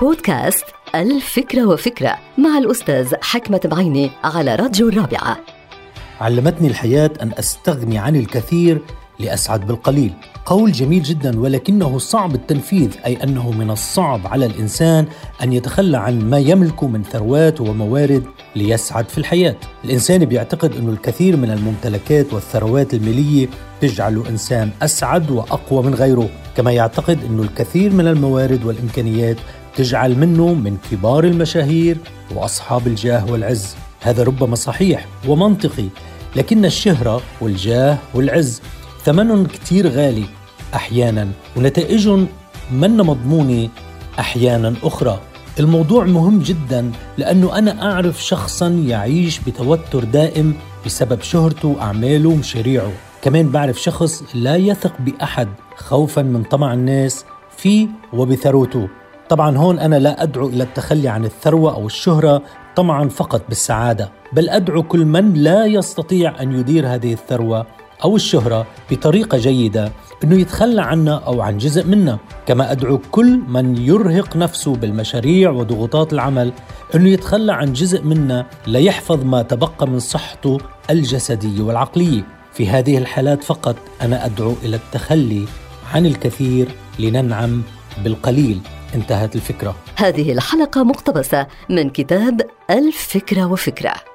بودكاست الفكرة وفكرة مع الأستاذ حكمة بعيني على راديو الرابعة. علمتني الحياة أن أستغني عن الكثير لأسعد بالقليل. قول جميل جدا ولكنه صعب التنفيذ أي أنه من الصعب على الإنسان أن يتخلى عن ما يملك من ثروات وموارد ليسعد في الحياة. الإنسان بيعتقد أن الكثير من الممتلكات والثروات المالية تجعل إنسان أسعد وأقوى من غيره. كما يعتقد أن الكثير من الموارد والإمكانيات تجعل منه من كبار المشاهير وأصحاب الجاه والعز. هذا ربما صحيح ومنطقي لكن الشهرة والجاه والعز ثمنهم كتير غالي أحيانا ونتائجهم من مضمونة أحيانا أخرى. الموضوع مهم جدا لأنه أنا أعرف شخصا يعيش بتوتر دائم بسبب شهرته وأعماله ومشاريعه كمان بعرف شخص لا يثق بأحد خوفا من طمع الناس فيه وبثروته. طبعا هون أنا لا أدعو إلى التخلي عن الثروة أو الشهرة طمعا فقط بالسعادة بل أدعو كل من لا يستطيع أن يدير هذه الثروة أو الشهرة بطريقة جيدة أنه يتخلى عنا أو عن جزء منا. كما أدعو كل من يرهق نفسه بالمشاريع وضغوطات العمل أنه يتخلى عن جزء منا ليحفظ ما تبقى من صحته الجسدية والعقلية في هذه الحالات فقط أنا أدعو إلى التخلي عن الكثير لننعم بالقليل. انتهت الفكرة. هذه الحلقة مقتبسة من كتاب الفكرة وفكرة.